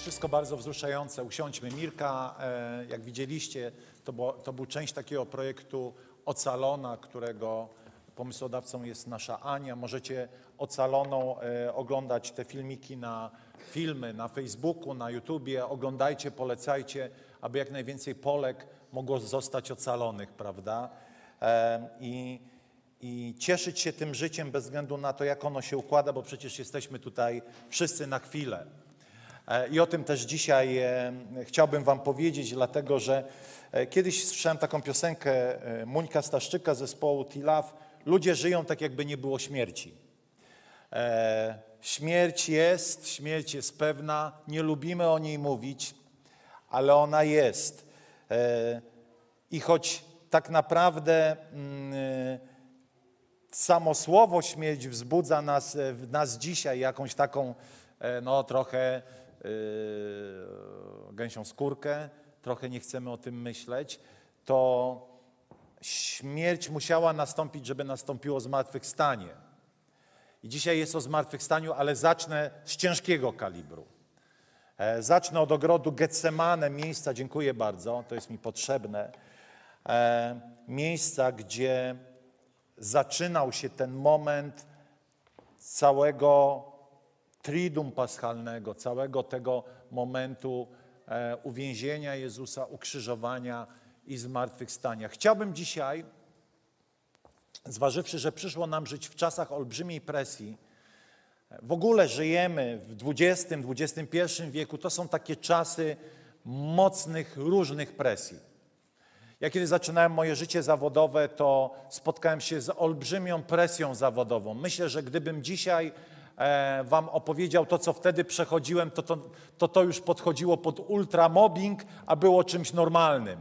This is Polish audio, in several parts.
Jest wszystko bardzo wzruszające. Usiądźmy. Mirka, e, jak widzieliście, to, było, to był część takiego projektu Ocalona, którego pomysłodawcą jest nasza Ania. Możecie Ocaloną e, oglądać te filmiki na filmy na Facebooku, na YouTubie. Oglądajcie, polecajcie, aby jak najwięcej Polek mogło zostać ocalonych, prawda? E, I, i cieszyć się tym życiem bez względu na to, jak ono się układa, bo przecież jesteśmy tutaj wszyscy na chwilę. E, I o tym też dzisiaj e, chciałbym Wam powiedzieć, dlatego że e, kiedyś słyszałem taką piosenkę Muńka Staszczyka zespołu T-Love. Ludzie żyją tak, jakby nie było śmierci. Śmierć jest, śmierć jest pewna, nie lubimy o niej mówić, ale ona jest. I choć tak naprawdę mm, samo słowo śmierć wzbudza nas, nas dzisiaj jakąś taką, no trochę gęsią skórkę, trochę nie chcemy o tym myśleć, to śmierć musiała nastąpić, żeby nastąpiło zmartwychwstanie. I dzisiaj jest o zmartwychwstaniu, ale zacznę z ciężkiego kalibru. E, zacznę od ogrodu Getsemane, miejsca, dziękuję bardzo, to jest mi potrzebne, e, miejsca, gdzie zaczynał się ten moment całego tridum paschalnego, całego tego momentu e, uwięzienia Jezusa, ukrzyżowania i zmartwychwstania. Chciałbym dzisiaj, zważywszy, że przyszło nam żyć w czasach olbrzymiej presji, w ogóle żyjemy w XX, XXI wieku, to są takie czasy mocnych, różnych presji. Ja kiedy zaczynałem moje życie zawodowe, to spotkałem się z olbrzymią presją zawodową. Myślę, że gdybym dzisiaj wam opowiedział to, co wtedy przechodziłem, to to, to to już podchodziło pod ultramobbing, a było czymś normalnym.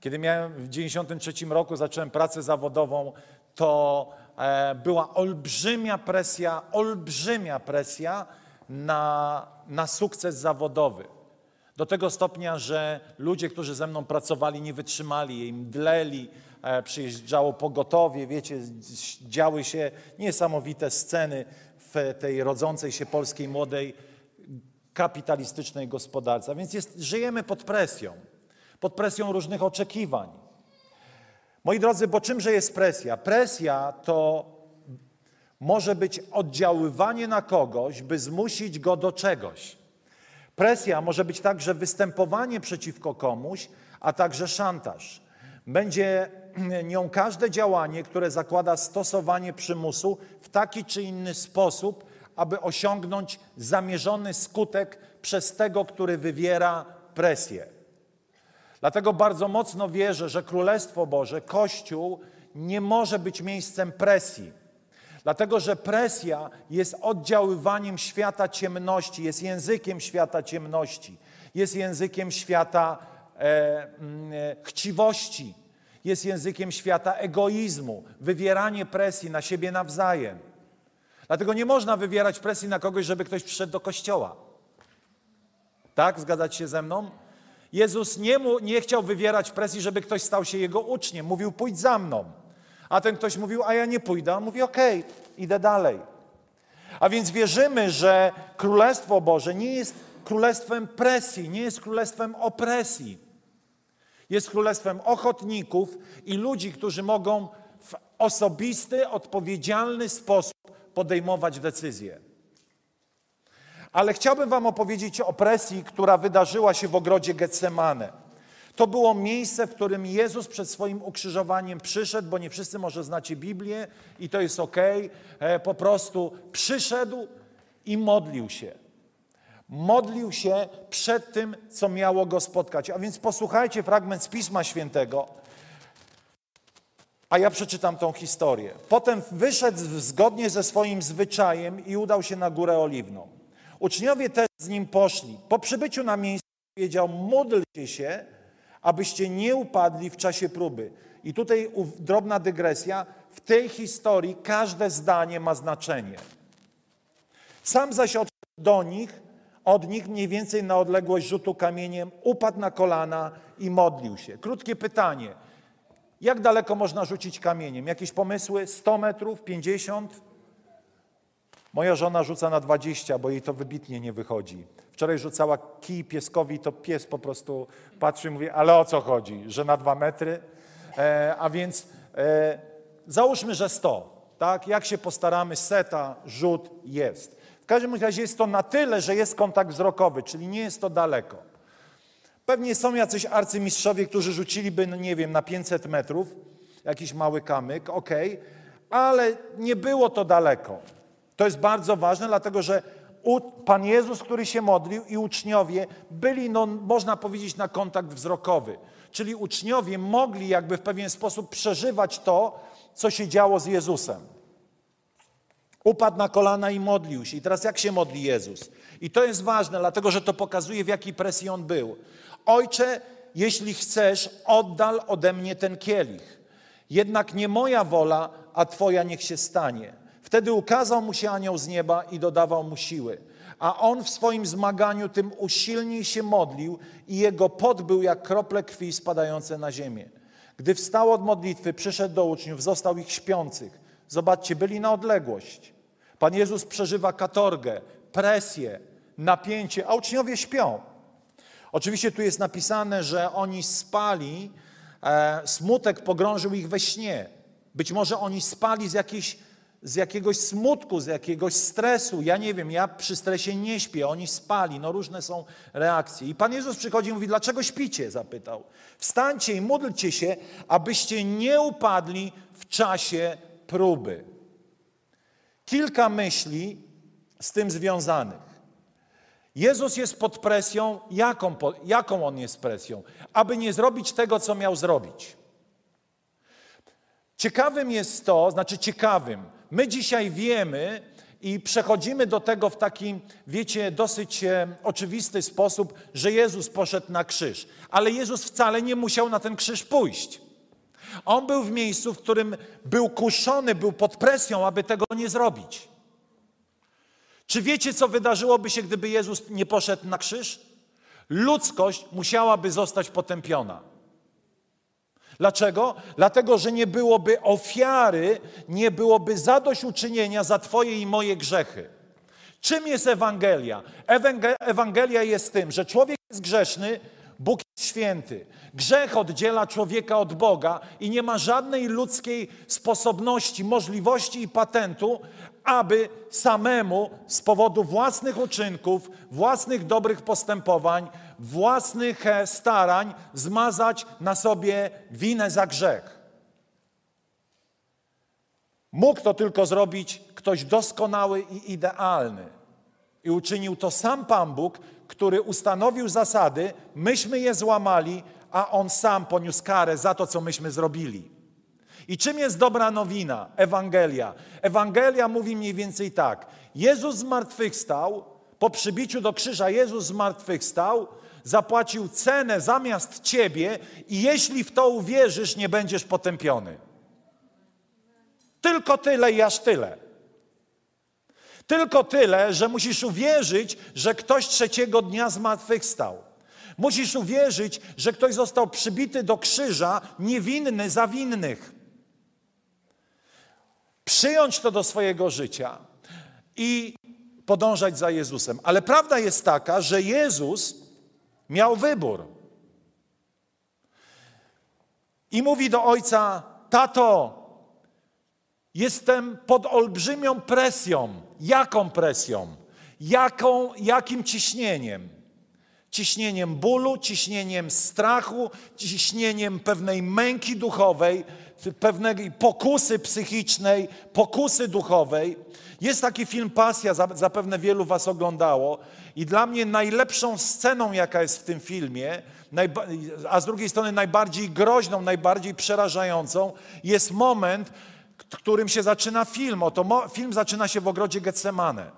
Kiedy miałem w 93 roku, zacząłem pracę zawodową, to e, była olbrzymia presja, olbrzymia presja na, na sukces zawodowy. Do tego stopnia, że ludzie, którzy ze mną pracowali, nie wytrzymali jej, mdleli, e, przyjeżdżało pogotowie, wiecie, działy się niesamowite sceny w tej rodzącej się polskiej młodej kapitalistycznej gospodarce. A więc jest, żyjemy pod presją, pod presją różnych oczekiwań. Moi drodzy, bo czymże jest presja? Presja to może być oddziaływanie na kogoś, by zmusić go do czegoś. Presja może być także występowanie przeciwko komuś, a także szantaż. Będzie nią każde działanie, które zakłada stosowanie przymusu w taki czy inny sposób, aby osiągnąć zamierzony skutek przez tego, który wywiera presję. Dlatego bardzo mocno wierzę, że Królestwo Boże, Kościół nie może być miejscem presji. Dlatego, że presja jest oddziaływaniem świata ciemności, jest językiem świata ciemności, jest językiem świata e, mm, e, chciwości, jest językiem świata egoizmu, wywieranie presji na siebie nawzajem. Dlatego nie można wywierać presji na kogoś, żeby ktoś przyszedł do kościoła. Tak? Zgadzacie się ze mną? Jezus nie, mu, nie chciał wywierać presji, żeby ktoś stał się jego uczniem. Mówił, pójdź za mną. A ten ktoś mówił, a ja nie pójdę. On mówi, okej, okay, idę dalej. A więc wierzymy, że Królestwo Boże nie jest królestwem presji, nie jest królestwem opresji. Jest królestwem ochotników i ludzi, którzy mogą w osobisty, odpowiedzialny sposób podejmować decyzje. Ale chciałbym Wam opowiedzieć o presji, która wydarzyła się w ogrodzie Getsemane. To było miejsce, w którym Jezus przed swoim ukrzyżowaniem przyszedł, bo nie wszyscy może znacie Biblię i to jest ok. E, po prostu przyszedł i modlił się modlił się przed tym, co miało go spotkać. A więc posłuchajcie fragment z Pisma Świętego, a ja przeczytam tą historię. Potem wyszedł zgodnie ze swoim zwyczajem i udał się na górę oliwną. Uczniowie też z nim poszli. Po przybyciu na miejsce powiedział: Módlcie się, abyście nie upadli w czasie próby. I tutaj drobna dygresja. W tej historii każde zdanie ma znaczenie. Sam zaś odszedł do nich, od nich mniej więcej na odległość rzutu kamieniem, upadł na kolana i modlił się. Krótkie pytanie. Jak daleko można rzucić kamieniem? Jakieś pomysły? 100 metrów? 50? Moja żona rzuca na 20, bo jej to wybitnie nie wychodzi. Wczoraj rzucała kij pieskowi, to pies po prostu patrzy i mówi, ale o co chodzi? Że na dwa metry? E, a więc e, załóżmy, że 100. Tak? Jak się postaramy, seta, rzut jest. W każdym razie jest to na tyle, że jest kontakt wzrokowy, czyli nie jest to daleko. Pewnie są jacyś arcymistrzowie, którzy rzuciliby, no nie wiem, na 500 metrów, jakiś mały kamyk, ok, ale nie było to daleko. To jest bardzo ważne, dlatego że Pan Jezus, który się modlił i uczniowie byli, no, można powiedzieć, na kontakt wzrokowy. Czyli uczniowie mogli jakby w pewien sposób przeżywać to, co się działo z Jezusem. Upadł na kolana i modlił się. I teraz jak się modli Jezus? I to jest ważne, dlatego że to pokazuje, w jakiej presji on był. Ojcze, jeśli chcesz, oddal ode mnie ten kielich. Jednak nie moja wola, a Twoja niech się stanie. Wtedy ukazał mu się anioł z nieba i dodawał mu siły. A on w swoim zmaganiu tym usilniej się modlił i jego pot był jak krople krwi spadające na ziemię. Gdy wstał od modlitwy, przyszedł do uczniów, został ich śpiących. Zobaczcie, byli na odległość. Pan Jezus przeżywa katorgę, presję, napięcie, a uczniowie śpią. Oczywiście tu jest napisane, że oni spali, e, smutek pogrążył ich we śnie. Być może oni spali z z jakiegoś smutku, z jakiegoś stresu. Ja nie wiem, ja przy stresie nie śpię, oni spali, no różne są reakcje. I Pan Jezus przychodzi i mówi, dlaczego śpicie? Zapytał. Wstańcie i módlcie się, abyście nie upadli w czasie próby. Kilka myśli z tym związanych. Jezus jest pod presją. Jaką, jaką on jest presją? Aby nie zrobić tego, co miał zrobić. Ciekawym jest to, znaczy ciekawym, My dzisiaj wiemy i przechodzimy do tego w taki, wiecie, dosyć e, oczywisty sposób, że Jezus poszedł na krzyż. Ale Jezus wcale nie musiał na ten krzyż pójść. On był w miejscu, w którym był kuszony, był pod presją, aby tego nie zrobić. Czy wiecie, co wydarzyłoby się, gdyby Jezus nie poszedł na krzyż? Ludzkość musiałaby zostać potępiona. Dlaczego? Dlatego, że nie byłoby ofiary, nie byłoby zadośćuczynienia za Twoje i moje grzechy. Czym jest Ewangelia? Ewangelia jest tym, że człowiek jest grzeszny, Bóg jest święty. Grzech oddziela człowieka od Boga i nie ma żadnej ludzkiej sposobności, możliwości i patentu, aby samemu z powodu własnych uczynków, własnych dobrych postępowań, własnych e, starań zmazać na sobie winę za grzech. Mógł to tylko zrobić ktoś doskonały i idealny. I uczynił to sam Pan Bóg, który ustanowił zasady, myśmy je złamali, a On sam poniósł karę za to, co myśmy zrobili. I czym jest dobra nowina? Ewangelia. Ewangelia mówi mniej więcej tak. Jezus zmartwychwstał, po przybiciu do krzyża Jezus zmartwychwstał, zapłacił cenę zamiast ciebie i jeśli w to uwierzysz, nie będziesz potępiony. Tylko tyle i aż tyle. Tylko tyle, że musisz uwierzyć, że ktoś trzeciego dnia zmartwychwstał. Musisz uwierzyć, że ktoś został przybity do krzyża niewinny za winnych. Przyjąć to do swojego życia i podążać za Jezusem. Ale prawda jest taka, że Jezus miał wybór. I mówi do ojca: Tato, jestem pod olbrzymią presją. Jaką presją? Jaką, jakim ciśnieniem? Ciśnieniem bólu, ciśnieniem strachu, ciśnieniem pewnej męki duchowej, pewnej pokusy psychicznej, pokusy duchowej. Jest taki film Pasja, zapewne wielu Was oglądało. I dla mnie najlepszą sceną, jaka jest w tym filmie, a z drugiej strony najbardziej groźną, najbardziej przerażającą, jest moment, którym się zaczyna film. Oto film zaczyna się w ogrodzie Getsemane.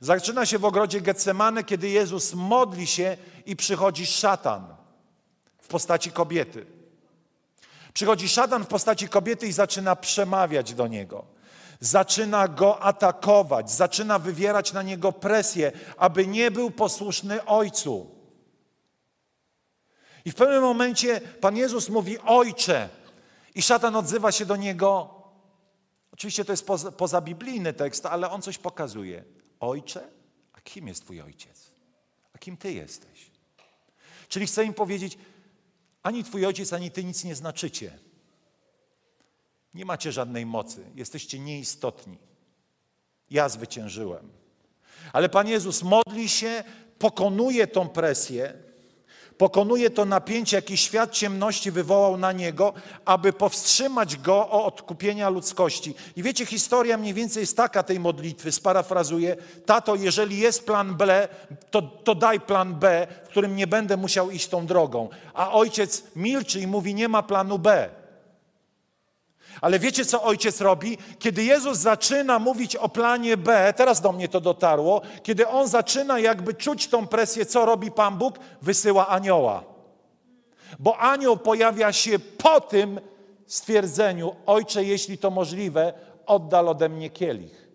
Zaczyna się w ogrodzie Getsemane, kiedy Jezus modli się i przychodzi szatan. w postaci kobiety. Przychodzi szatan w postaci kobiety i zaczyna przemawiać do niego. Zaczyna go atakować, zaczyna wywierać na niego presję, aby nie był posłuszny ojcu. I w pewnym momencie Pan Jezus mówi: Ojcze. I szatan odzywa się do niego. Oczywiście to jest poza, pozabiblijny tekst, ale on coś pokazuje. Ojcze? A kim jest Twój ojciec? A kim Ty jesteś? Czyli chcę im powiedzieć: ani Twój ojciec, ani Ty nic nie znaczycie. Nie macie żadnej mocy, jesteście nieistotni. Ja zwyciężyłem. Ale Pan Jezus modli się, pokonuje tą presję, pokonuje to napięcie, jakie świat ciemności wywołał na niego, aby powstrzymać go o odkupienia ludzkości. I wiecie, historia mniej więcej jest taka tej modlitwy, sparafrazuję. Tato, jeżeli jest plan B, to, to daj plan B, w którym nie będę musiał iść tą drogą. A ojciec milczy i mówi, nie ma planu B. Ale wiecie, co ojciec robi? Kiedy Jezus zaczyna mówić o planie B, teraz do mnie to dotarło, kiedy on zaczyna jakby czuć tą presję, co robi Pan Bóg? Wysyła anioła. Bo anioł pojawia się po tym stwierdzeniu: Ojcze, jeśli to możliwe, oddal ode mnie kielich.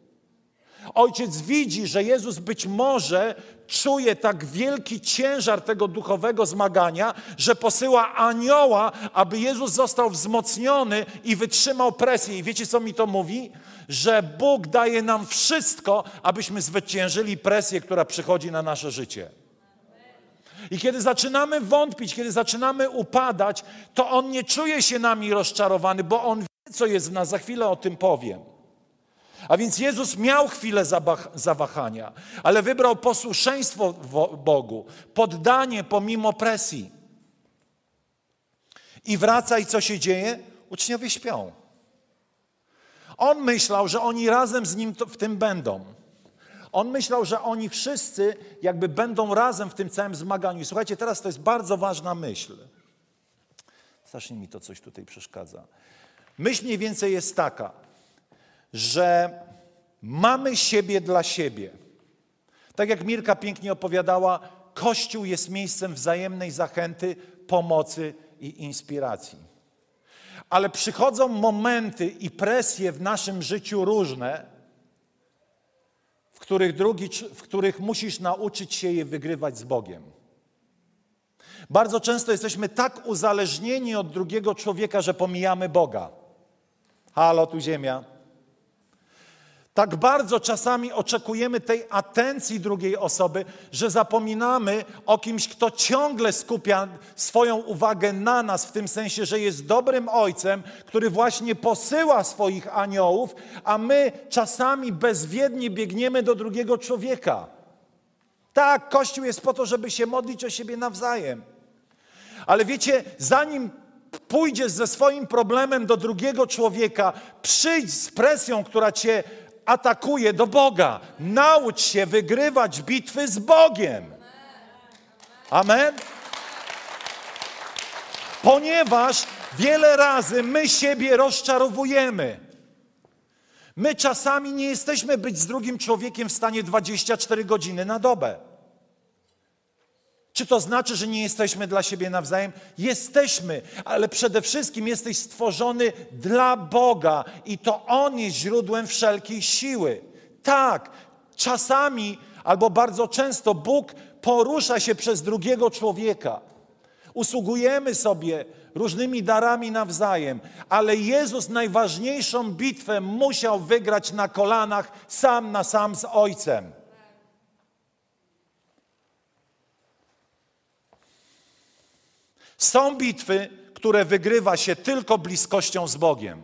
Ojciec widzi, że Jezus być może czuje tak wielki ciężar tego duchowego zmagania, że posyła anioła, aby Jezus został wzmocniony i wytrzymał presję. I wiecie, co mi to mówi? Że Bóg daje nam wszystko, abyśmy zwyciężyli presję, która przychodzi na nasze życie. I kiedy zaczynamy wątpić, kiedy zaczynamy upadać, to On nie czuje się nami rozczarowany, bo On wie, co jest w nas. Za chwilę o tym powiem. A więc Jezus miał chwilę zawahania, ale wybrał posłuszeństwo Bogu, poddanie pomimo presji. I wraca i co się dzieje? Uczniowie śpią. On myślał, że oni razem z nim w tym będą. On myślał, że oni wszyscy jakby będą razem w tym całym zmaganiu. I słuchajcie, teraz to jest bardzo ważna myśl. Strasznie mi to coś tutaj przeszkadza. Myśl mniej więcej jest taka że mamy siebie dla siebie. Tak jak Mirka pięknie opowiadała, Kościół jest miejscem wzajemnej zachęty, pomocy i inspiracji. Ale przychodzą momenty i presje w naszym życiu różne, w których, drugi, w których musisz nauczyć się je wygrywać z Bogiem. Bardzo często jesteśmy tak uzależnieni od drugiego człowieka, że pomijamy Boga. Halo, tu ziemia. Tak bardzo czasami oczekujemy tej atencji drugiej osoby, że zapominamy o kimś, kto ciągle skupia swoją uwagę na nas, w tym sensie, że jest dobrym ojcem, który właśnie posyła swoich aniołów, a my czasami bezwiednie biegniemy do drugiego człowieka. Tak, Kościół jest po to, żeby się modlić o siebie nawzajem. Ale wiecie, zanim pójdziesz ze swoim problemem do drugiego człowieka, przyjdź z presją, która cię atakuje do Boga. Naucz się wygrywać bitwy z Bogiem. Amen? Ponieważ wiele razy my siebie rozczarowujemy. My czasami nie jesteśmy być z drugim człowiekiem w stanie 24 godziny na dobę. Czy to znaczy, że nie jesteśmy dla siebie nawzajem? Jesteśmy, ale przede wszystkim jesteś stworzony dla Boga i to On jest źródłem wszelkiej siły. Tak, czasami albo bardzo często Bóg porusza się przez drugiego człowieka. Usługujemy sobie różnymi darami nawzajem, ale Jezus najważniejszą bitwę musiał wygrać na kolanach sam na sam z Ojcem. Są bitwy, które wygrywa się tylko bliskością z Bogiem.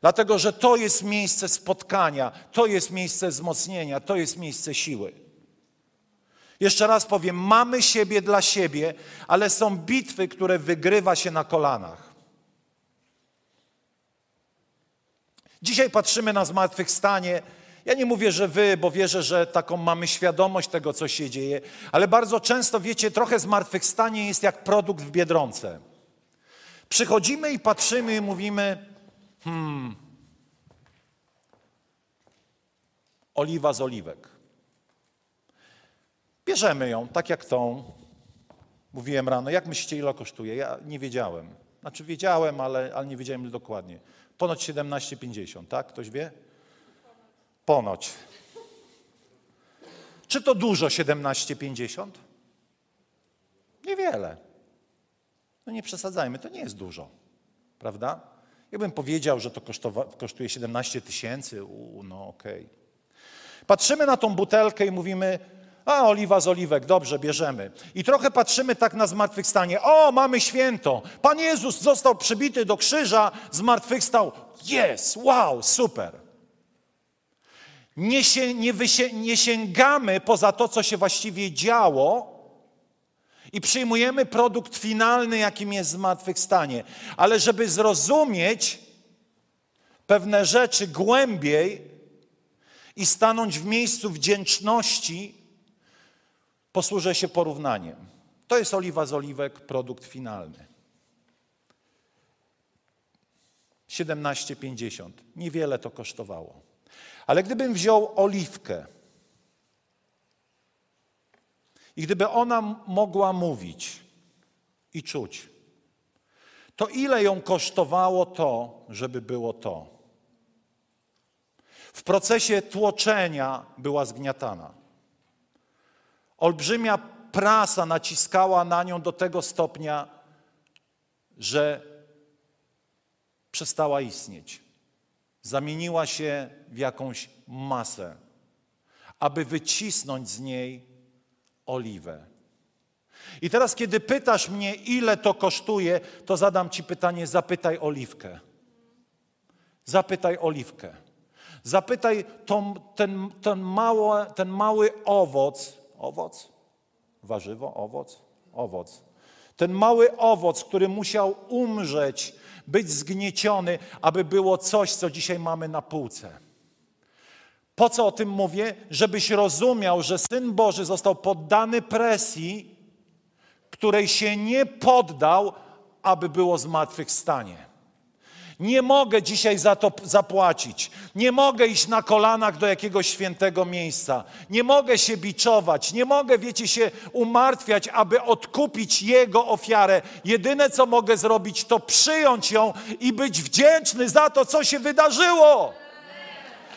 Dlatego, że to jest miejsce spotkania, to jest miejsce wzmocnienia, to jest miejsce siły. Jeszcze raz powiem, mamy siebie dla siebie, ale są bitwy, które wygrywa się na kolanach. Dzisiaj patrzymy na zmartwychwstanie ja nie mówię, że wy, bo wierzę, że taką mamy świadomość tego, co się dzieje, ale bardzo często, wiecie, trochę zmartwychwstanie jest jak produkt w biedronce. Przychodzimy i patrzymy i mówimy, hmm, oliwa z oliwek. Bierzemy ją, tak jak tą, Mówiłem rano, jak myślicie, ile kosztuje? Ja nie wiedziałem. Znaczy wiedziałem, ale, ale nie wiedziałem dokładnie. Ponoć 17,50, tak? Ktoś wie? Ponoć. Czy to dużo 17,50? Niewiele. No nie przesadzajmy, to nie jest dużo. Prawda? Jakbym powiedział, że to kosztuje 17 tysięcy, no okej. Patrzymy na tą butelkę i mówimy, a oliwa z oliwek, dobrze, bierzemy. I trochę patrzymy tak na zmartwychwstanie. O, mamy święto. Pan Jezus został przybity do krzyża, zmartwychwstał. Jest, wow, super. Nie, się, nie, nie sięgamy poza to, co się właściwie działo i przyjmujemy produkt finalny, jakim jest zmartwychwstanie. Ale żeby zrozumieć pewne rzeczy głębiej i stanąć w miejscu wdzięczności, posłużę się porównaniem. To jest oliwa z oliwek, produkt finalny. 17,50. Niewiele to kosztowało. Ale gdybym wziął oliwkę i gdyby ona mogła mówić i czuć, to ile ją kosztowało to, żeby było to? W procesie tłoczenia była zgniatana. Olbrzymia prasa naciskała na nią do tego stopnia, że przestała istnieć. Zamieniła się w jakąś masę, aby wycisnąć z niej oliwę. I teraz, kiedy pytasz mnie, ile to kosztuje, to zadam ci pytanie: zapytaj oliwkę. Zapytaj oliwkę. Zapytaj tą, ten, ten, mało, ten mały owoc, owoc, warzywo, owoc, owoc. Ten mały owoc, który musiał umrzeć, być zgnieciony, aby było coś, co dzisiaj mamy na półce. Po co o tym mówię? Żebyś rozumiał, że Syn Boży został poddany presji, której się nie poddał, aby było zmartwychwstanie. Nie mogę dzisiaj za to zapłacić. Nie mogę iść na kolanach do jakiegoś świętego miejsca. Nie mogę się biczować. Nie mogę, wiecie, się umartwiać, aby odkupić Jego ofiarę. Jedyne, co mogę zrobić, to przyjąć ją i być wdzięczny za to, co się wydarzyło.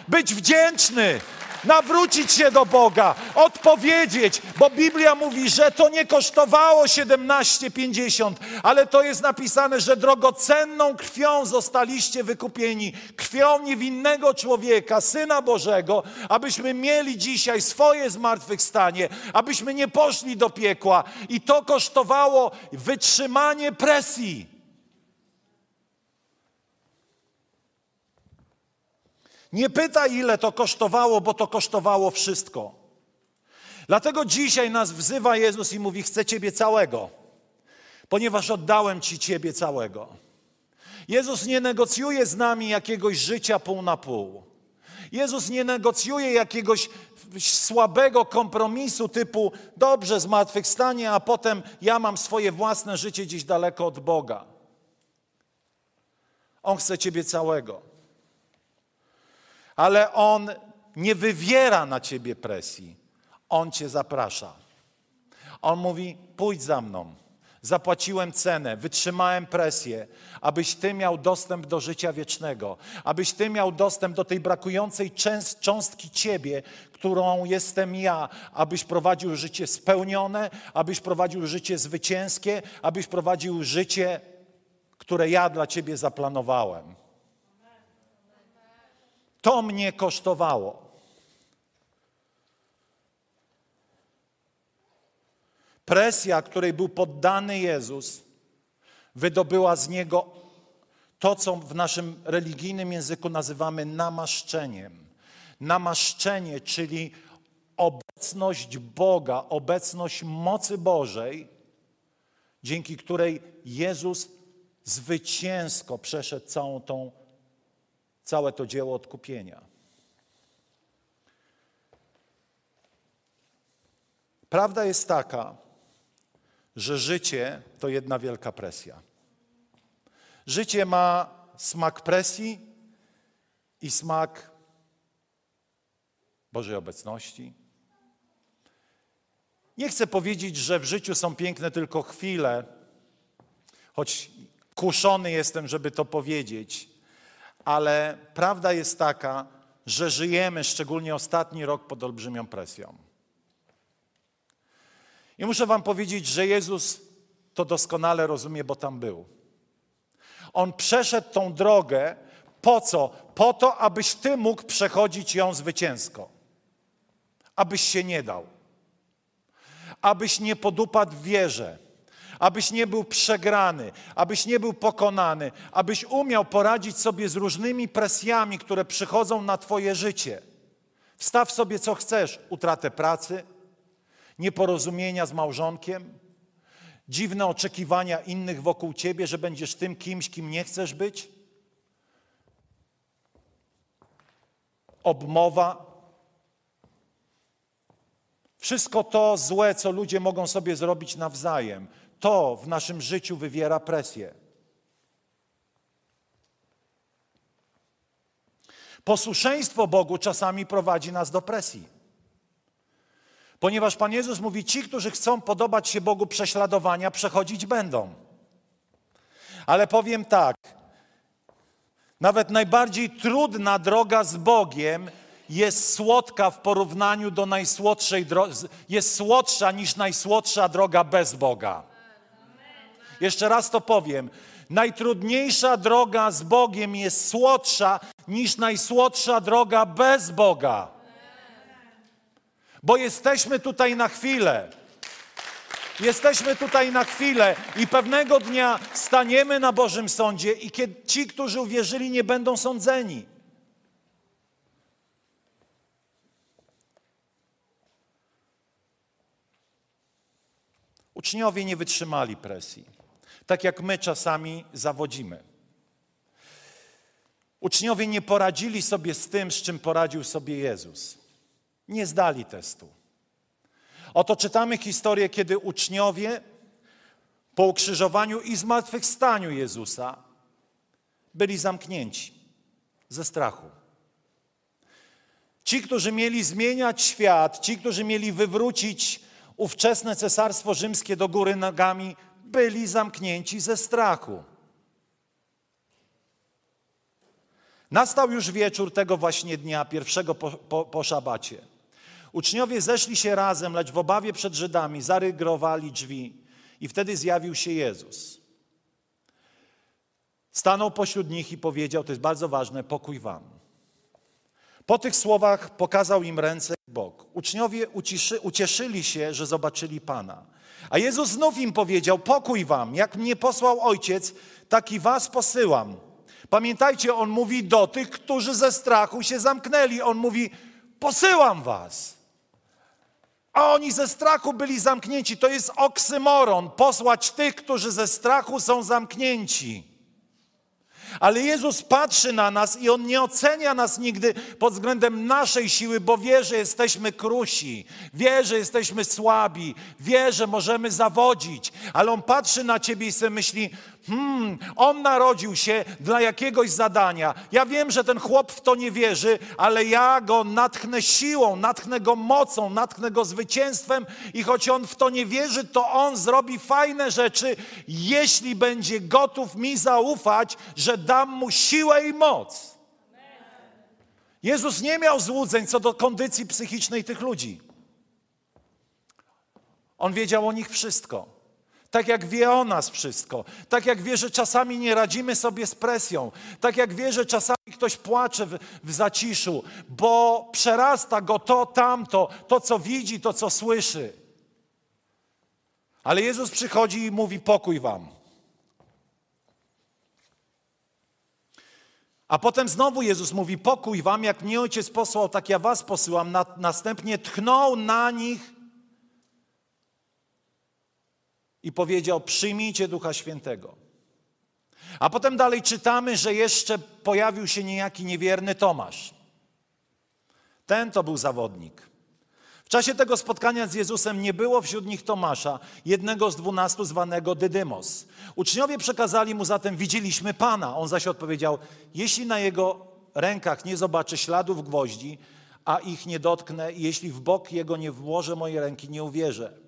Być wdzięczny nawrócić się do Boga, odpowiedzieć, bo Biblia mówi, że to nie kosztowało 17,50, ale to jest napisane, że drogocenną krwią zostaliście wykupieni, krwią niewinnego człowieka, Syna Bożego, abyśmy mieli dzisiaj swoje zmartwychwstanie, abyśmy nie poszli do piekła. I to kosztowało wytrzymanie presji. Nie pytaj, ile to kosztowało, bo to kosztowało wszystko. Dlatego dzisiaj nas wzywa Jezus i mówi: Chcę Ciebie całego, ponieważ oddałem Ci Ciebie całego. Jezus nie negocjuje z nami jakiegoś życia pół na pół. Jezus nie negocjuje jakiegoś słabego kompromisu typu dobrze, zmartwychwstanie, a potem ja mam swoje własne życie gdzieś daleko od Boga. On chce Ciebie całego ale On nie wywiera na ciebie presji. On cię zaprasza. On mówi: pójdź za mną. Zapłaciłem cenę, wytrzymałem presję, abyś Ty miał dostęp do życia wiecznego, abyś Ty miał dostęp do tej brakującej cząstki Ciebie, którą jestem ja, abyś prowadził życie spełnione, abyś prowadził życie zwycięskie, abyś prowadził życie, które ja dla Ciebie zaplanowałem. To mnie kosztowało. Presja, której był poddany Jezus, wydobyła z niego to, co w naszym religijnym języku nazywamy namaszczeniem. Namaszczenie, czyli obecność Boga, obecność mocy Bożej, dzięki której Jezus zwycięsko przeszedł całą tą całe to dzieło odkupienia. Prawda jest taka, że życie to jedna wielka presja. Życie ma smak presji i smak Bożej obecności. Nie chcę powiedzieć, że w życiu są piękne tylko chwile, choć kuszony jestem, żeby to powiedzieć, ale prawda jest taka, że żyjemy, szczególnie ostatni rok, pod olbrzymią presją. I muszę Wam powiedzieć, że Jezus to doskonale rozumie, bo tam był. On przeszedł tą drogę po co? Po to, abyś Ty mógł przechodzić ją zwycięsko. Abyś się nie dał. Abyś nie podupadł w wierze. Abyś nie był przegrany, abyś nie był pokonany, abyś umiał poradzić sobie z różnymi presjami, które przychodzą na Twoje życie. Wstaw sobie co chcesz: utratę pracy, nieporozumienia z małżonkiem, dziwne oczekiwania innych wokół ciebie, że będziesz tym kimś, kim nie chcesz być, obmowa. Wszystko to złe, co ludzie mogą sobie zrobić nawzajem, to w naszym życiu wywiera presję. Posłuszeństwo Bogu czasami prowadzi nas do presji. Ponieważ Pan Jezus mówi, ci, którzy chcą podobać się Bogu prześladowania, przechodzić będą. Ale powiem tak, nawet najbardziej trudna droga z Bogiem jest słodka w porównaniu do najsłodszej drogi, jest słodsza niż najsłodsza droga bez Boga. Jeszcze raz to powiem. Najtrudniejsza droga z Bogiem jest słodsza niż najsłodsza droga bez Boga. Bo jesteśmy tutaj na chwilę. Jesteśmy tutaj na chwilę i pewnego dnia staniemy na Bożym Sądzie i kiedy ci, którzy uwierzyli, nie będą sądzeni. Uczniowie nie wytrzymali presji, tak jak my czasami zawodzimy. Uczniowie nie poradzili sobie z tym, z czym poradził sobie Jezus. Nie zdali testu. Oto czytamy historię, kiedy uczniowie po ukrzyżowaniu i zmartwychwstaniu Jezusa byli zamknięci ze strachu. Ci, którzy mieli zmieniać świat, ci, którzy mieli wywrócić ówczesne cesarstwo rzymskie do góry nogami, byli zamknięci ze strachu. Nastał już wieczór tego właśnie dnia, pierwszego po, po, po szabacie. Uczniowie zeszli się razem, lecz w obawie przed Żydami zarygrowali drzwi i wtedy zjawił się Jezus. Stanął pośród nich i powiedział, to jest bardzo ważne, pokój wam. Po tych słowach pokazał im ręce i bok. Uczniowie uciszy, ucieszyli się, że zobaczyli Pana. A Jezus znów im powiedział, pokój wam, jak mnie posłał Ojciec, tak i was posyłam. Pamiętajcie, On mówi do tych, którzy ze strachu się zamknęli. On mówi, posyłam was. A oni ze strachu byli zamknięci. To jest oksymoron. Posłać tych, którzy ze strachu są zamknięci. Ale Jezus patrzy na nas i On nie ocenia nas nigdy pod względem naszej siły, bo wie, że jesteśmy krusi, wie, że jesteśmy słabi, wie, że możemy zawodzić. Ale On patrzy na Ciebie i sobie myśli, hmm, On narodził się dla jakiegoś zadania. Ja wiem, że ten chłop w to nie wierzy, ale ja go natchnę siłą, natchnę go mocą, natchnę go zwycięstwem i choć On w to nie wierzy, to On zrobi fajne rzeczy, jeśli będzie gotów mi zaufać, że dam mu siłę i moc. Jezus nie miał złudzeń co do kondycji psychicznej tych ludzi. On wiedział o nich wszystko. Tak jak wie o nas wszystko. Tak jak wie, że czasami nie radzimy sobie z presją. Tak jak wie, że czasami ktoś płacze w, w zaciszu, bo przerasta go to, tamto, to co widzi, to co słyszy. Ale Jezus przychodzi i mówi: Pokój wam. A potem znowu Jezus mówi: Pokój wam, jak mnie ojciec posłał, tak ja was posyłam. Na, następnie tchnął na nich i powiedział: Przyjmijcie Ducha Świętego. A potem dalej czytamy, że jeszcze pojawił się niejaki niewierny Tomasz. Ten to był zawodnik. W czasie tego spotkania z Jezusem nie było wśród nich Tomasza, jednego z dwunastu zwanego Dydymos. Uczniowie przekazali mu zatem, widzieliśmy Pana. On zaś odpowiedział, jeśli na jego rękach nie zobaczę śladów gwoździ, a ich nie dotknę, jeśli w bok jego nie włożę mojej ręki, nie uwierzę.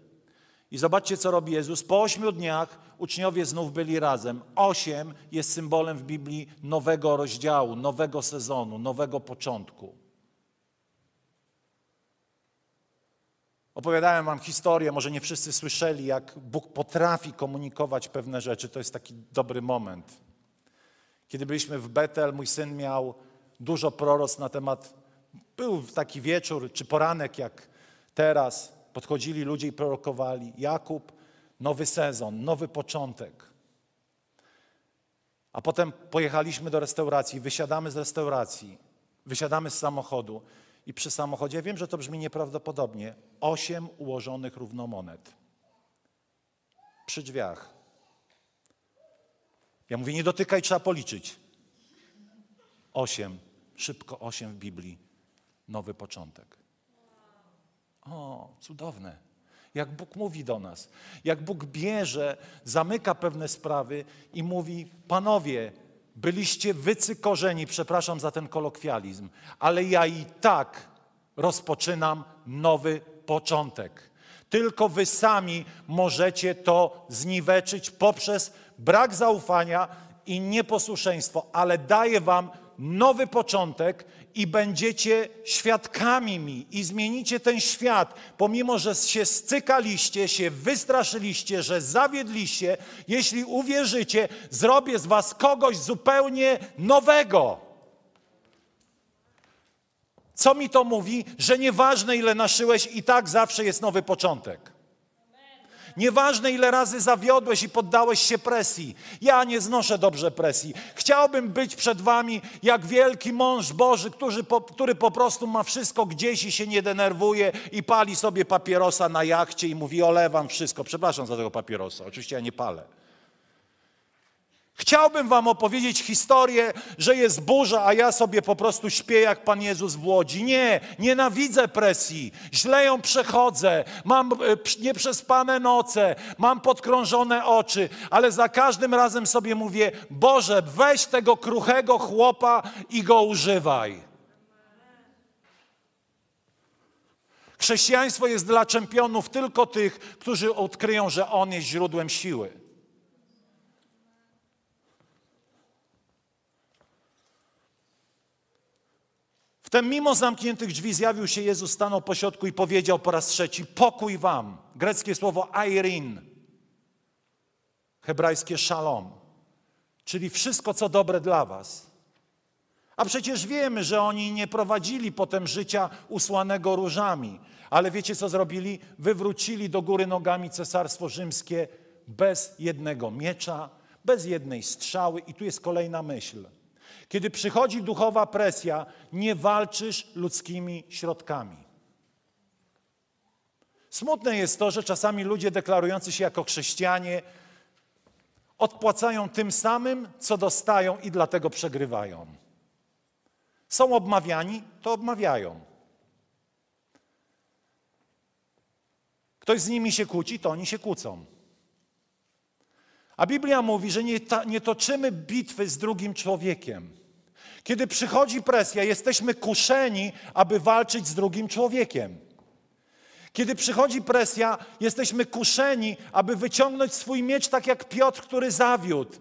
I zobaczcie, co robi Jezus. Po ośmiu dniach uczniowie znów byli razem. Osiem jest symbolem w Biblii nowego rozdziału, nowego sezonu, nowego początku. Opowiadałem wam historię, może nie wszyscy słyszeli, jak Bóg potrafi komunikować pewne rzeczy. To jest taki dobry moment. Kiedy byliśmy w Betel, mój syn miał dużo proroc na temat, był taki wieczór czy poranek jak teraz, podchodzili ludzie i prorokowali. Jakub, nowy sezon, nowy początek. A potem pojechaliśmy do restauracji, wysiadamy z restauracji, wysiadamy z samochodu i przy samochodzie, wiem, że to brzmi nieprawdopodobnie, osiem ułożonych równomonet. Przy drzwiach. Ja mówię, nie dotykaj, trzeba policzyć. Osiem, szybko osiem w Biblii, nowy początek. O, cudowne. Jak Bóg mówi do nas, jak Bóg bierze, zamyka pewne sprawy i mówi: Panowie, byliście wycykorzeni, przepraszam za ten kolokwializm, ale ja i tak rozpoczynam nowy początek. Tylko wy sami możecie to zniweczyć poprzez brak zaufania i nieposłuszeństwo, ale daję wam nowy początek i będziecie świadkami mi i zmienicie ten świat, pomimo że się scykaliście, się wystraszyliście, że zawiedliście, jeśli uwierzycie, zrobię z was kogoś zupełnie nowego. Co mi to mówi? Że nieważne ile naszyłeś, i tak zawsze jest nowy początek. Nieważne ile razy zawiodłeś i poddałeś się presji. Ja nie znoszę dobrze presji. Chciałbym być przed wami jak wielki mąż Boży, który po, który po prostu ma wszystko gdzieś i się nie denerwuje i pali sobie papierosa na jachcie i mówi olewam wszystko. Przepraszam za tego papierosa. Oczywiście ja nie palę. Chciałbym wam opowiedzieć historię, że jest burza, a ja sobie po prostu śpię jak Pan Jezus w Łodzi. Nie, nienawidzę presji, źle ją przechodzę, mam e, nieprzespane noce, mam podkrążone oczy, ale za każdym razem sobie mówię, Boże, weź tego kruchego chłopa i go używaj. Chrześcijaństwo jest dla czempionów tylko tych, którzy odkryją, że On jest źródłem siły. Wtem mimo zamkniętych drzwi zjawił się Jezus, stanął pośrodku i powiedział po raz trzeci, pokój wam. Greckie słowo airin, hebrajskie shalom, czyli wszystko, co dobre dla was. A przecież wiemy, że oni nie prowadzili potem życia usłanego różami. Ale wiecie, co zrobili? Wywrócili do góry nogami cesarstwo rzymskie bez jednego miecza, bez jednej strzały. I tu jest kolejna myśl. Kiedy przychodzi duchowa presja, nie walczysz ludzkimi środkami. Smutne jest to, że czasami ludzie deklarujący się jako chrześcijanie odpłacają tym samym, co dostają i dlatego przegrywają. Są obmawiani, to obmawiają. Ktoś z nimi się kłóci, to oni się kłócą. A Biblia mówi, że nie, ta, nie toczymy bitwy z drugim człowiekiem. Kiedy przychodzi presja, jesteśmy kuszeni, aby walczyć z drugim człowiekiem. Kiedy przychodzi presja, jesteśmy kuszeni, aby wyciągnąć swój miecz, tak jak Piotr, który zawiódł.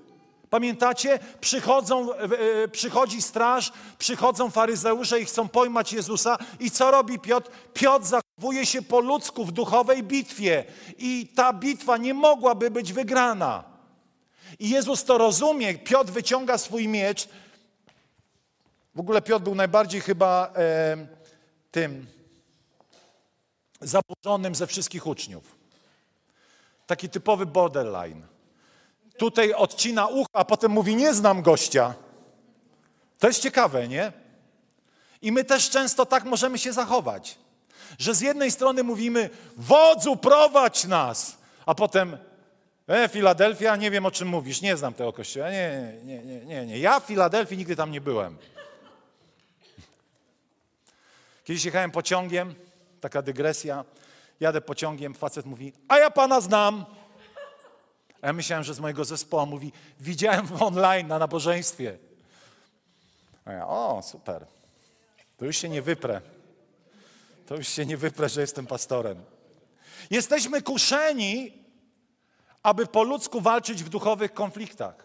Pamiętacie? Przychodzą, e, przychodzi straż, przychodzą faryzeusze i chcą pojmać Jezusa. I co robi Piotr? Piotr zachowuje się po ludzku w duchowej bitwie. I ta bitwa nie mogłaby być wygrana. I Jezus to rozumie. Piotr wyciąga swój miecz. W ogóle Piotr był najbardziej chyba e, tym zaburzonym ze wszystkich uczniów. Taki typowy borderline. Tutaj odcina ucho, a potem mówi: Nie znam gościa. To jest ciekawe, nie? I my też często tak możemy się zachować, że z jednej strony mówimy: Wodzu, prowadź nas, a potem E, Filadelfia, nie wiem o czym mówisz, nie znam tego kościoła. Nie, nie, nie, nie, nie. Ja w Filadelfii nigdy tam nie byłem. Kiedyś jechałem pociągiem, taka dygresja. Jadę pociągiem, facet mówi, a ja pana znam. A ja myślałem, że z mojego zespołu mówi, widziałem online na nabożeństwie. A ja, o, super. To już się nie wyprę. To już się nie wyprę, że jestem pastorem. Jesteśmy kuszeni, aby po ludzku walczyć w duchowych konfliktach.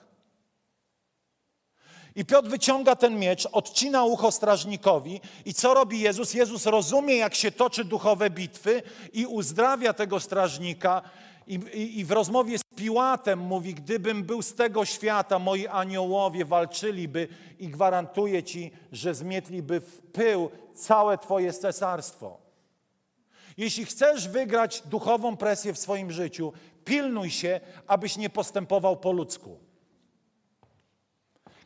I Piotr wyciąga ten miecz, odcina ucho strażnikowi i co robi Jezus? Jezus rozumie, jak się toczy duchowe bitwy i uzdrawia tego strażnika i, i, i w rozmowie z Piłatem mówi, gdybym był z tego świata, moi aniołowie walczyliby i gwarantuję Ci, że zmietliby w pył całe Twoje cesarstwo. Jeśli chcesz wygrać duchową presję w swoim życiu, pilnuj się, abyś nie postępował po ludzku.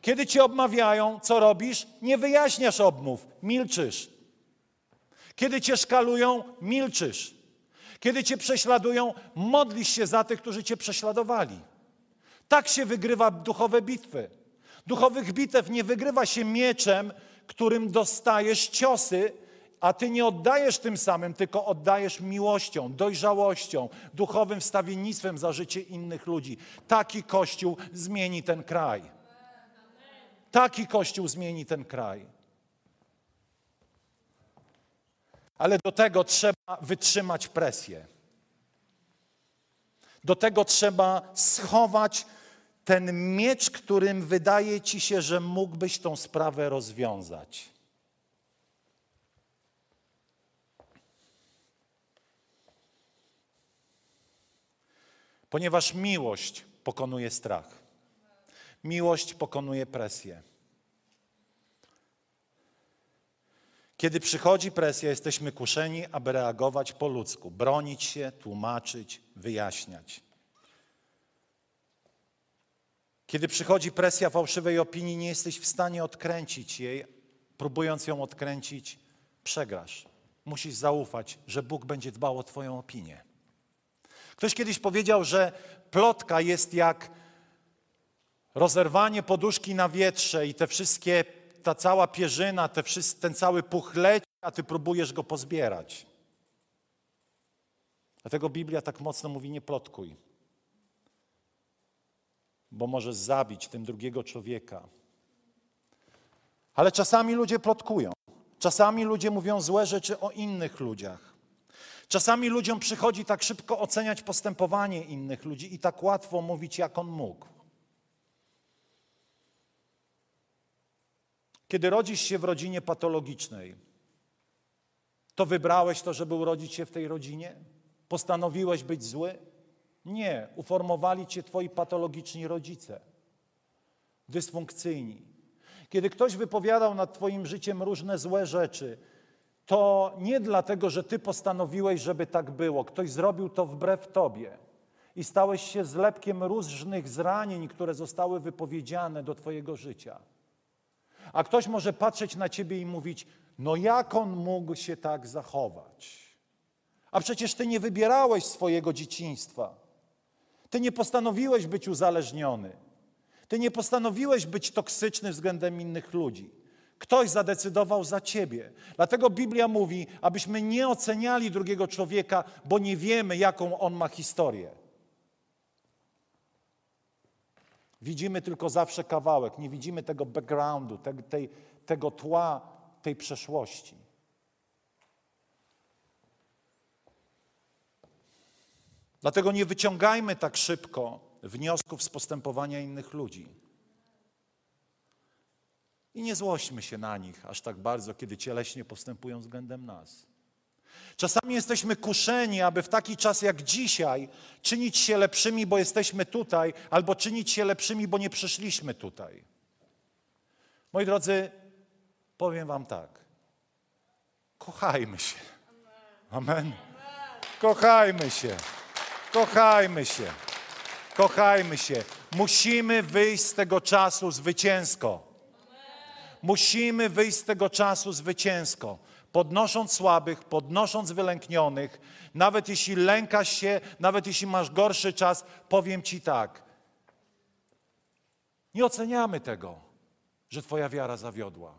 Kiedy cię obmawiają, co robisz? Nie wyjaśniasz obmów, milczysz. Kiedy cię szkalują, milczysz. Kiedy cię prześladują, modlisz się za tych, którzy cię prześladowali. Tak się wygrywa duchowe bitwy. Duchowych bitew nie wygrywa się mieczem, którym dostajesz ciosy, a ty nie oddajesz tym samym, tylko oddajesz miłością, dojrzałością, duchowym wstawiennictwem za życie innych ludzi. Taki Kościół zmieni ten kraj. Taki Kościół zmieni ten kraj. Ale do tego trzeba wytrzymać presję. Do tego trzeba schować ten miecz, którym wydaje ci się, że mógłbyś tą sprawę rozwiązać. Ponieważ miłość pokonuje strach. Miłość pokonuje presję. Kiedy przychodzi presja, jesteśmy kuszeni, aby reagować po ludzku, bronić się, tłumaczyć, wyjaśniać. Kiedy przychodzi presja fałszywej opinii, nie jesteś w stanie odkręcić jej, próbując ją odkręcić, przegrasz. Musisz zaufać, że Bóg będzie dbał o Twoją opinię. Ktoś kiedyś powiedział, że plotka jest jak rozerwanie poduszki na wietrze i te wszystkie, ta cała pierzyna, te, ten cały puch leci, a ty próbujesz go pozbierać. Dlatego Biblia tak mocno mówi: nie plotkuj, bo możesz zabić tym drugiego człowieka. Ale czasami ludzie plotkują. Czasami ludzie mówią złe rzeczy o innych ludziach. Czasami ludziom przychodzi tak szybko oceniać postępowanie innych ludzi i tak łatwo mówić, jak on mógł. Kiedy rodzisz się w rodzinie patologicznej, to wybrałeś to, żeby urodzić się w tej rodzinie? Postanowiłeś być zły? Nie, uformowali cię twoi patologiczni rodzice, dysfunkcyjni. Kiedy ktoś wypowiadał nad twoim życiem różne złe rzeczy, to nie dlatego, że ty postanowiłeś, żeby tak było. Ktoś zrobił to wbrew tobie. I stałeś się zlepkiem różnych zranień, które zostały wypowiedziane do twojego życia. A ktoś może patrzeć na ciebie i mówić: No, jak on mógł się tak zachować? A przecież ty nie wybierałeś swojego dzieciństwa. Ty nie postanowiłeś być uzależniony. Ty nie postanowiłeś być toksyczny względem innych ludzi. Ktoś zadecydował za ciebie. Dlatego Biblia mówi, abyśmy nie oceniali drugiego człowieka, bo nie wiemy, jaką on ma historię. Widzimy tylko zawsze kawałek, nie widzimy tego backgroundu, te, tej, tego tła, tej przeszłości. Dlatego nie wyciągajmy tak szybko wniosków z postępowania innych ludzi. I nie złośćmy się na nich aż tak bardzo, kiedy cieleśnie postępują względem nas. Czasami jesteśmy kuszeni, aby w taki czas jak dzisiaj czynić się lepszymi, bo jesteśmy tutaj, albo czynić się lepszymi, bo nie przyszliśmy tutaj. Moi drodzy, powiem Wam tak. Kochajmy się. Amen. Kochajmy się. Kochajmy się. Kochajmy się. Musimy wyjść z tego czasu zwycięsko. Musimy wyjść z tego czasu zwycięsko podnosząc słabych, podnosząc wylęknionych, nawet jeśli lękasz się, nawet jeśli masz gorszy czas, powiem Ci tak. Nie oceniamy tego, że Twoja wiara zawiodła.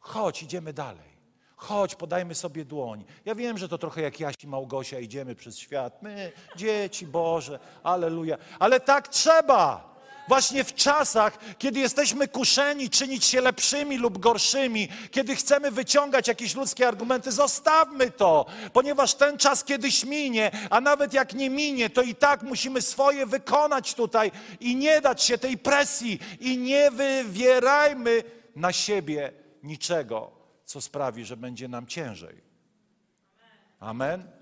Chodź, idziemy dalej. Chodź, podajmy sobie dłoń. Ja wiem, że to trochę jak Jasi Małgosia, idziemy przez świat. My, dzieci Boże, aleluja. Ale tak trzeba. Właśnie w czasach, kiedy jesteśmy kuszeni czynić się lepszymi lub gorszymi, kiedy chcemy wyciągać jakieś ludzkie argumenty, zostawmy to, ponieważ ten czas kiedyś minie, a nawet jak nie minie, to i tak musimy swoje wykonać tutaj i nie dać się tej presji i nie wywierajmy na siebie niczego, co sprawi, że będzie nam ciężej. Amen.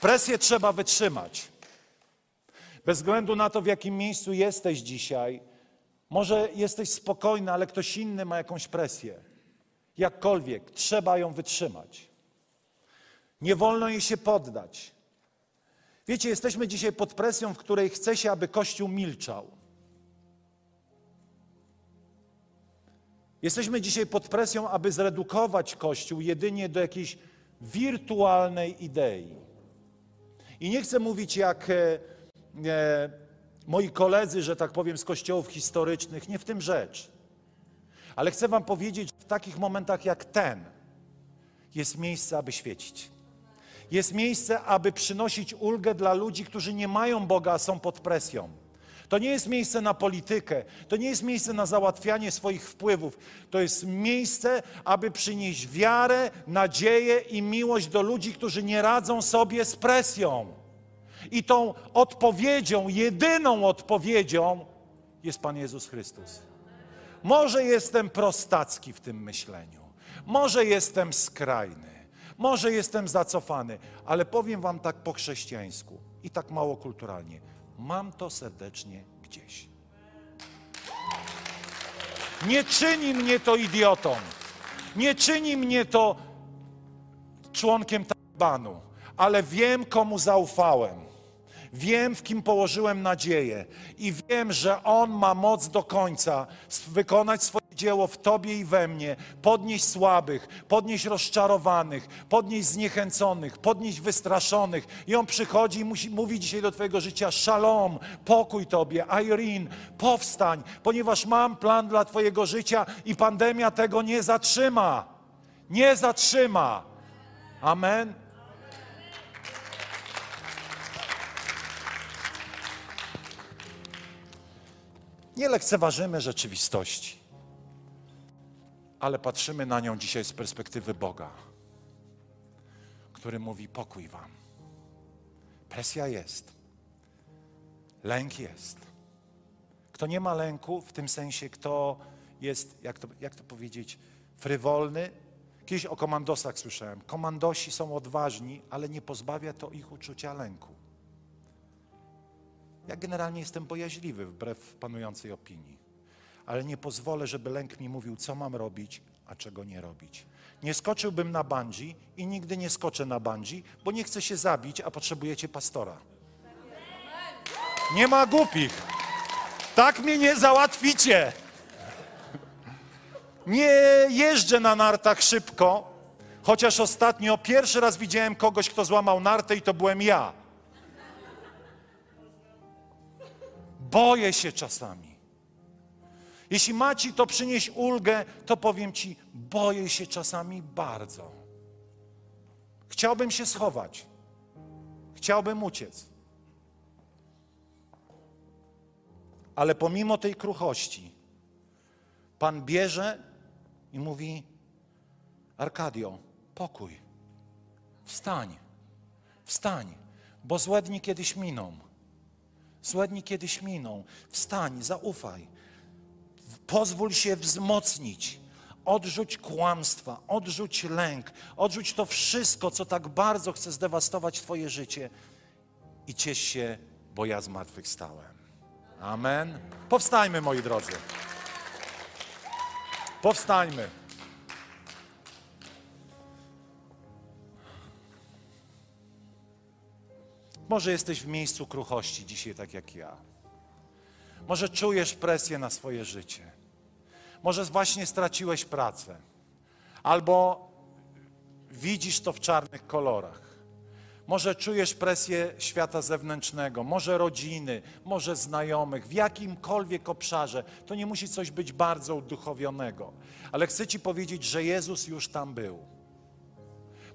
Presję trzeba wytrzymać. Bez względu na to, w jakim miejscu jesteś dzisiaj, może jesteś spokojny, ale ktoś inny ma jakąś presję. Jakkolwiek, trzeba ją wytrzymać. Nie wolno jej się poddać. Wiecie, jesteśmy dzisiaj pod presją, w której chce się, aby Kościół milczał. Jesteśmy dzisiaj pod presją, aby zredukować Kościół jedynie do jakiejś wirtualnej idei. I nie chcę mówić jak e, e, moi koledzy, że tak powiem, z kościołów historycznych, nie w tym rzecz. Ale chcę Wam powiedzieć, w takich momentach jak ten jest miejsce, aby świecić. Jest miejsce, aby przynosić ulgę dla ludzi, którzy nie mają Boga, a są pod presją. To nie jest miejsce na politykę, to nie jest miejsce na załatwianie swoich wpływów. To jest miejsce, aby przynieść wiarę, nadzieję i miłość do ludzi, którzy nie radzą sobie z presją. I tą odpowiedzią, jedyną odpowiedzią jest Pan Jezus Chrystus. Może jestem prostacki w tym myśleniu, może jestem skrajny, może jestem zacofany, ale powiem Wam tak po chrześcijańsku i tak mało kulturalnie. Mam to serdecznie gdzieś. Nie czyni mnie to idiotą. Nie czyni mnie to członkiem talibanu, ale wiem, komu zaufałem. Wiem, w kim położyłem nadzieję i wiem, że On ma moc do końca wykonać swoje dzieło w Tobie i we mnie, podnieść słabych, podnieść rozczarowanych, podnieść zniechęconych, podnieść wystraszonych. I On przychodzi i musi, mówi dzisiaj do Twojego życia: Shalom, pokój Tobie, Irene, powstań, ponieważ mam plan dla Twojego życia i pandemia tego nie zatrzyma. Nie zatrzyma. Amen. Nie lekceważymy rzeczywistości, ale patrzymy na nią dzisiaj z perspektywy Boga, który mówi: pokój Wam. Presja jest, lęk jest. Kto nie ma lęku, w tym sensie, kto jest, jak to, jak to powiedzieć, frywolny. Kiedyś o komandosach słyszałem. Komandosi są odważni, ale nie pozbawia to ich uczucia lęku. Ja generalnie jestem bojaźliwy wbrew panującej opinii, ale nie pozwolę, żeby lęk mi mówił, co mam robić, a czego nie robić. Nie skoczyłbym na bandzi i nigdy nie skoczę na bandzi, bo nie chcę się zabić, a potrzebujecie pastora. Nie ma głupich. Tak mnie nie załatwicie. Nie jeżdżę na nartach szybko, chociaż ostatnio pierwszy raz widziałem kogoś, kto złamał nartę i to byłem ja. Boję się czasami. Jeśli ma ci to przynieść ulgę, to powiem ci, boję się czasami bardzo. Chciałbym się schować. Chciałbym uciec. Ale pomimo tej kruchości, Pan bierze i mówi: Arkadio, pokój, wstań, wstań, bo złe dni kiedyś miną. Złe dni kiedyś miną. Wstań, zaufaj. Pozwól się wzmocnić. Odrzuć kłamstwa, odrzuć lęk, odrzuć to wszystko, co tak bardzo chce zdewastować Twoje życie i ciesz się, bo ja zmartwychwstałem. Amen. Powstajmy, moi drodzy. Powstańmy. Może jesteś w miejscu kruchości dzisiaj, tak jak ja. Może czujesz presję na swoje życie. Może właśnie straciłeś pracę. Albo widzisz to w czarnych kolorach. Może czujesz presję świata zewnętrznego, może rodziny, może znajomych, w jakimkolwiek obszarze. To nie musi coś być bardzo uduchowionego. Ale chcę Ci powiedzieć, że Jezus już tam był.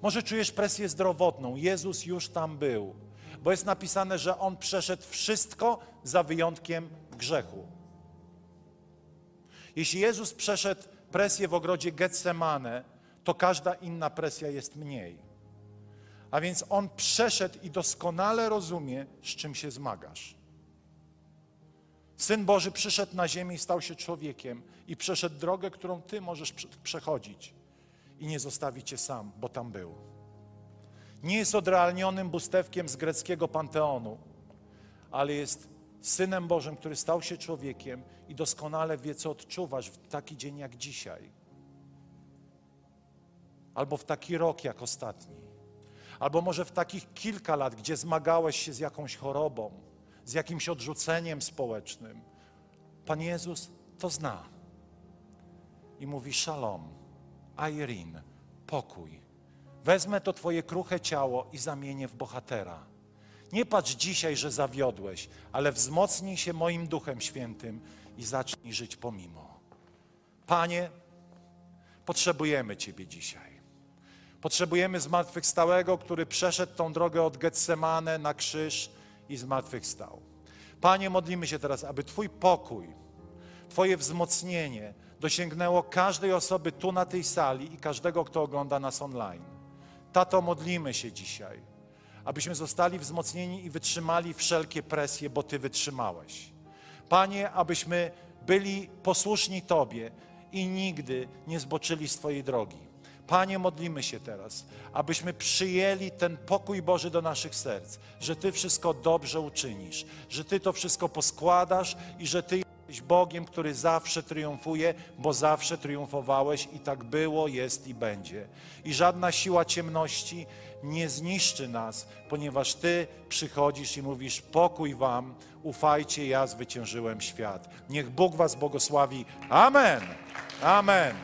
Może czujesz presję zdrowotną. Jezus już tam był bo jest napisane, że On przeszedł wszystko za wyjątkiem grzechu. Jeśli Jezus przeszedł presję w ogrodzie Getsemane, to każda inna presja jest mniej. A więc On przeszedł i doskonale rozumie, z czym się zmagasz. Syn Boży przyszedł na ziemię i stał się człowiekiem i przeszedł drogę, którą Ty możesz prze- przechodzić i nie zostawi Cię sam, bo tam był. Nie jest odrealnionym bóstewkiem z greckiego panteonu, ale jest Synem Bożym, który stał się człowiekiem i doskonale wie, co odczuwasz w taki dzień jak dzisiaj. Albo w taki rok jak ostatni. Albo może w takich kilka lat, gdzie zmagałeś się z jakąś chorobą, z jakimś odrzuceniem społecznym. Pan Jezus to zna. I mówi szalom, airin, pokój. Wezmę to Twoje kruche ciało i zamienię w bohatera. Nie patrz dzisiaj, że zawiodłeś, ale wzmocnij się moim Duchem Świętym i zacznij żyć pomimo. Panie, potrzebujemy Ciebie dzisiaj. Potrzebujemy zmartwychwstałego, który przeszedł tą drogę od Getsemane na krzyż i zmartwychwstał. Panie, modlimy się teraz, aby Twój pokój, Twoje wzmocnienie dosięgnęło każdej osoby tu na tej sali i każdego, kto ogląda nas online. Tato, modlimy się dzisiaj, abyśmy zostali wzmocnieni i wytrzymali wszelkie presje, bo Ty wytrzymałeś. Panie, abyśmy byli posłuszni Tobie i nigdy nie zboczyli z Twojej drogi. Panie, modlimy się teraz, abyśmy przyjęli ten pokój Boży do naszych serc, że Ty wszystko dobrze uczynisz, że Ty to wszystko poskładasz i że Ty jesteś Bogiem, który zawsze triumfuje, bo zawsze triumfowałeś i tak było, jest i będzie. I żadna siła ciemności nie zniszczy nas, ponieważ Ty przychodzisz i mówisz: Pokój Wam, ufajcie, ja zwyciężyłem świat. Niech Bóg Was błogosławi. Amen. Amen.